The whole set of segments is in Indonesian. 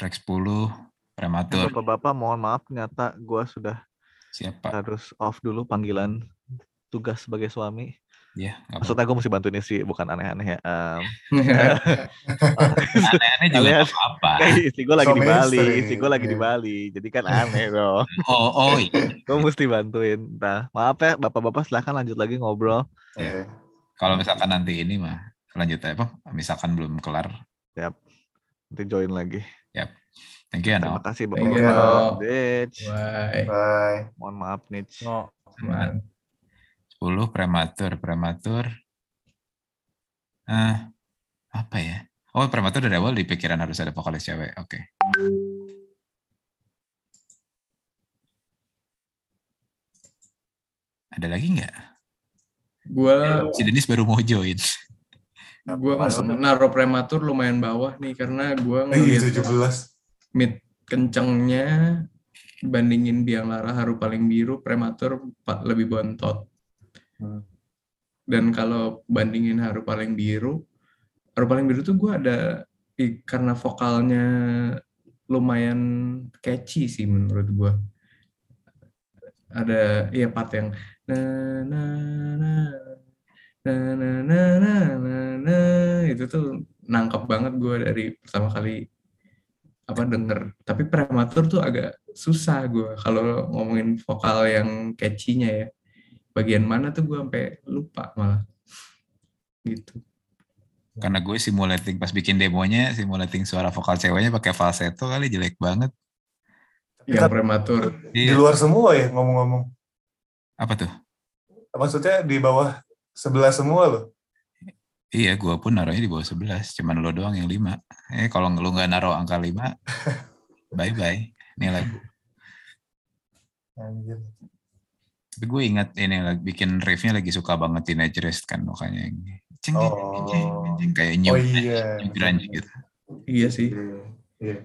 track 10 prematur. Bapak-bapak mohon maaf ternyata gua sudah Siapa? harus off dulu panggilan tugas sebagai suami. Ya, nggak apa-apa. Maksudnya gue mesti bantuin istri, bukan aneh-aneh ya. Em, Aneh-aneh juga apa-apa. kayak istri gue lagi di Suami Bali, istri, gue lagi di iya. Bali, jadi kan aneh dong. Oh, oh iya. Gue mesti bantuin. Nah, maaf ya, bapak-bapak silahkan lanjut lagi ngobrol. Oke. Kalau misalkan nanti ini mah lanjut apa? Misalkan belum kelar. Nanti join lagi. Thank you, Terima kasih Thank you. Bye. Bye. Mohon maaf nih. No. Aman. 10 prematur, prematur. Ah, apa ya? Oh, prematur dari awal di pikiran harus ada vokalis cewek. Oke. Ada lagi nggak? Gua Si Denis baru mau join. Masuk. naruh prematur lumayan bawah nih karena gua Eh, ngeliat 17. mid kencengnya dibandingin biang lara haru paling biru prematur lebih bontot. Hmm. Dan kalau bandingin haru paling biru, haru paling biru tuh gua ada i- karena vokalnya lumayan catchy sih menurut gua. Ada ya part yang na na na na na na na na na itu tuh nangkep banget gua dari pertama kali apa denger tapi prematur tuh agak susah gue kalau ngomongin vokal yang catchy-nya ya bagian mana tuh gue sampai lupa malah gitu Karena gue simulating pas bikin demonya, simulating suara vokal ceweknya pakai falsetto kali jelek banget. yang prematur Di Iya. luar semua ya ngomong-ngomong. Apa tuh? Maksudnya di bawah sebelah semua loh. Iya, gue pun naruhnya di bawah 11. Cuman lo doang yang 5. Eh, kalau lu nggak naruh angka 5, bye-bye. Ini lagu. Anjir. Tapi gue ingat ini lagi bikin riffnya lagi suka banget Teenagerist kan makanya yang ceng ceng ceng ceng, Oh. ceng, kayak new, Oh iya. new grunge gitu. iya sih Iya.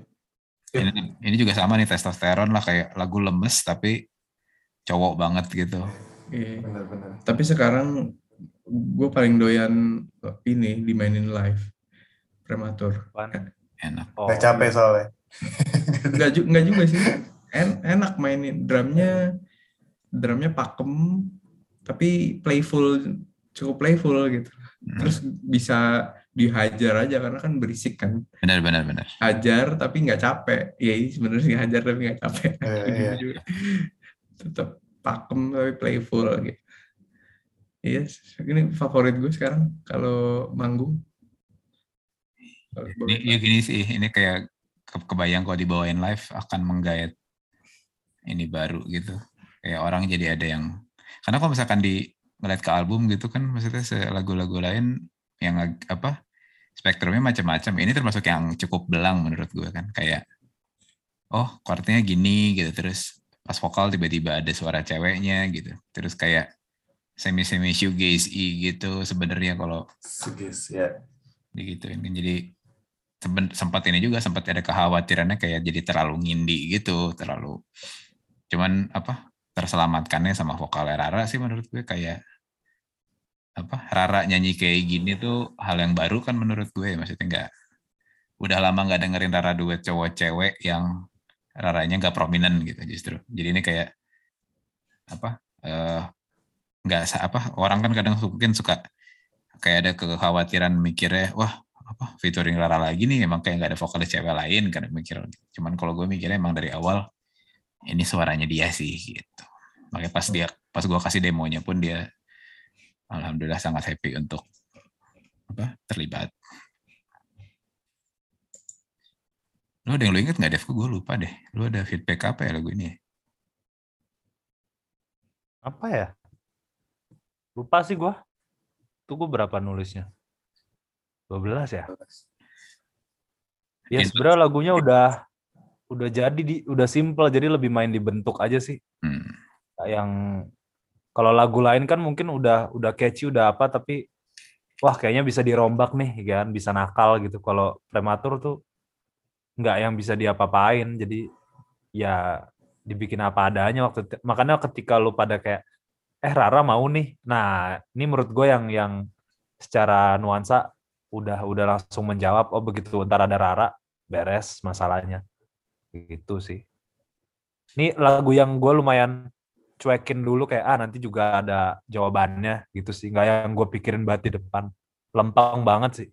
Ini, ini juga sama nih testosteron lah kayak lagu lemes tapi cowok banget gitu. Iya. Benar-benar. tapi sekarang gue paling doyan ini dimainin live. Prematur. Enak. Oh, Gak capek soalnya. nggak ju- nggak juga sih. En- enak mainin. Drumnya drumnya pakem tapi playful cukup playful gitu. Hmm, terus bisa dihajar aja karena kan berisik kan. Benar benar benar. hajar tapi nggak capek. Ya ini sebenarnya nggak hajar tapi nggak capek. Iya, iya. Ujung-ujung tetap pakem tapi playful gitu Yes, ini favorit gue sekarang kalau manggung. Ini ya gini sih, ini kayak ke- kebayang kalau dibawain live akan menggayat ini baru gitu. Kayak orang jadi ada yang karena kalau misalkan di ngeliat ke album gitu kan maksudnya lagu-lagu lain yang apa spektrumnya macam-macam. Ini termasuk yang cukup belang menurut gue kan kayak oh chordnya gini gitu terus pas vokal tiba-tiba ada suara ceweknya gitu. Terus kayak semi-semi shoegaze gitu sebenarnya kalau Sugis, ya. digituin kan jadi sempat ini juga sempat ada kekhawatirannya kayak jadi terlalu ngindi gitu terlalu cuman apa terselamatkannya sama vokal Rara sih menurut gue kayak apa Rara nyanyi kayak gini tuh hal yang baru kan menurut gue maksudnya nggak udah lama nggak dengerin Rara duet cowok cewek yang Raranya nggak prominent gitu justru jadi ini kayak apa eh nggak apa orang kan kadang mungkin suka kayak ada kekhawatiran mikirnya wah apa featuring Rara lagi nih emang kayak nggak ada vokalis cewek lain kan mikir cuman kalau gue mikirnya emang dari awal ini suaranya dia sih gitu makanya pas dia pas gue kasih demonya pun dia alhamdulillah sangat happy untuk apa terlibat lu ada yang lu inget nggak Dev? Gue lupa deh. Lu ada feedback apa ya lagu ini? Apa ya? Lupa sih gua. Tuh gua berapa nulisnya? 12 ya? Ya Itu- sebenarnya lagunya udah udah jadi di udah simple jadi lebih main dibentuk aja sih. Hmm. Kayak Yang kalau lagu lain kan mungkin udah udah catchy udah apa tapi wah kayaknya bisa dirombak nih kan bisa nakal gitu. Kalau prematur tuh nggak yang bisa diapa-apain jadi ya dibikin apa adanya waktu itu. makanya ketika lu pada kayak eh Rara mau nih nah ini menurut gue yang yang secara nuansa udah udah langsung menjawab oh begitu ntar ada Rara beres masalahnya. Gitu sih. Ini lagu yang gue lumayan cuekin dulu kayak ah nanti juga ada jawabannya gitu sih. Nggak yang gue pikirin banget di depan. Lempeng banget sih.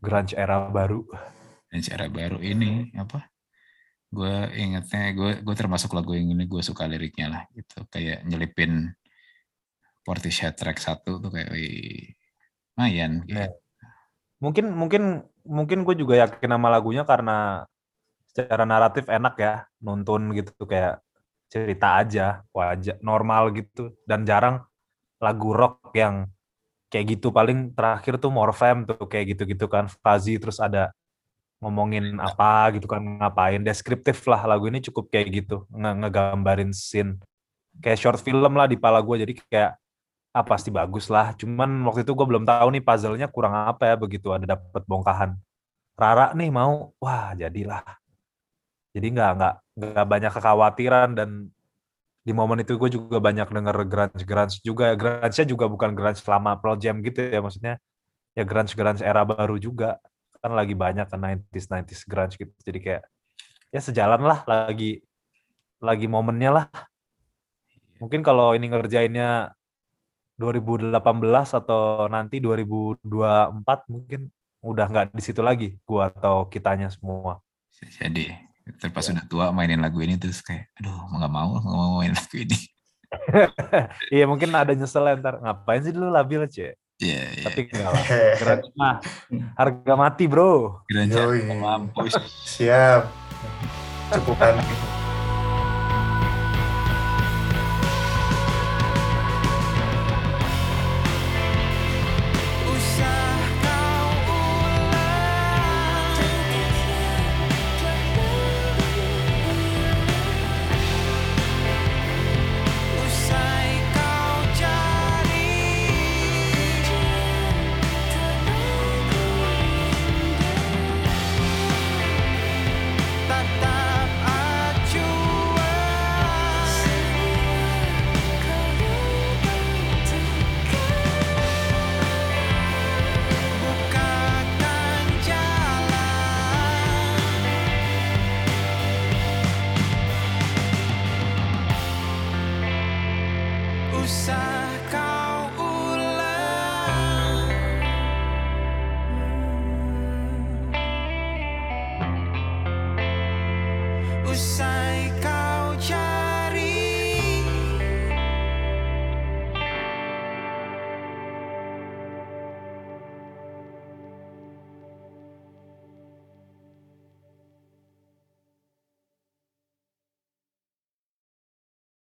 Grunge era baru. dan cara baru ini apa gue ingetnya gue gue termasuk lagu yang ini gue suka liriknya lah gitu kayak nyelipin Portishead track satu tuh kayak wih lumayan gitu. Iya. Mungkin mungkin mungkin gue juga yakin sama lagunya karena secara naratif enak ya nonton gitu kayak cerita aja wajah normal gitu dan jarang lagu rock yang kayak gitu paling terakhir tuh Morfem tuh kayak gitu-gitu kan Fazi terus ada ngomongin apa gitu kan ngapain. Deskriptif lah lagu ini cukup kayak gitu nge ngegambarin scene. Kayak short film lah di pala gue jadi kayak ah pasti bagus lah. Cuman waktu itu gue belum tahu nih puzzle-nya kurang apa ya begitu ada dapet bongkahan. Rara nih mau wah jadilah. Jadi nggak nggak nggak banyak kekhawatiran dan di momen itu gue juga banyak denger grunge grunge juga. Grunge-nya juga bukan grunge selama Pearl Jam gitu ya maksudnya ya grunge grunge era baru juga kan lagi banyak kan 90s 90s grunge gitu. Jadi kayak ya sejalan lah lagi lagi momennya lah. Mungkin kalau ini ngerjainnya 2018 atau nanti 2024 mungkin udah nggak di situ lagi gua atau kitanya semua. Jadi. Terpas Ya. udah tua mainin lagu ini terus kayak aduh mau nggak mau nggak mau main lagu ini. Iya mungkin ada nyesel ya ntar. Ngapain sih dulu labil aja Iya, iya. tapi enggak lah mah harga mati bro Yoi. mampus. Siap. Cukupan. pulsa.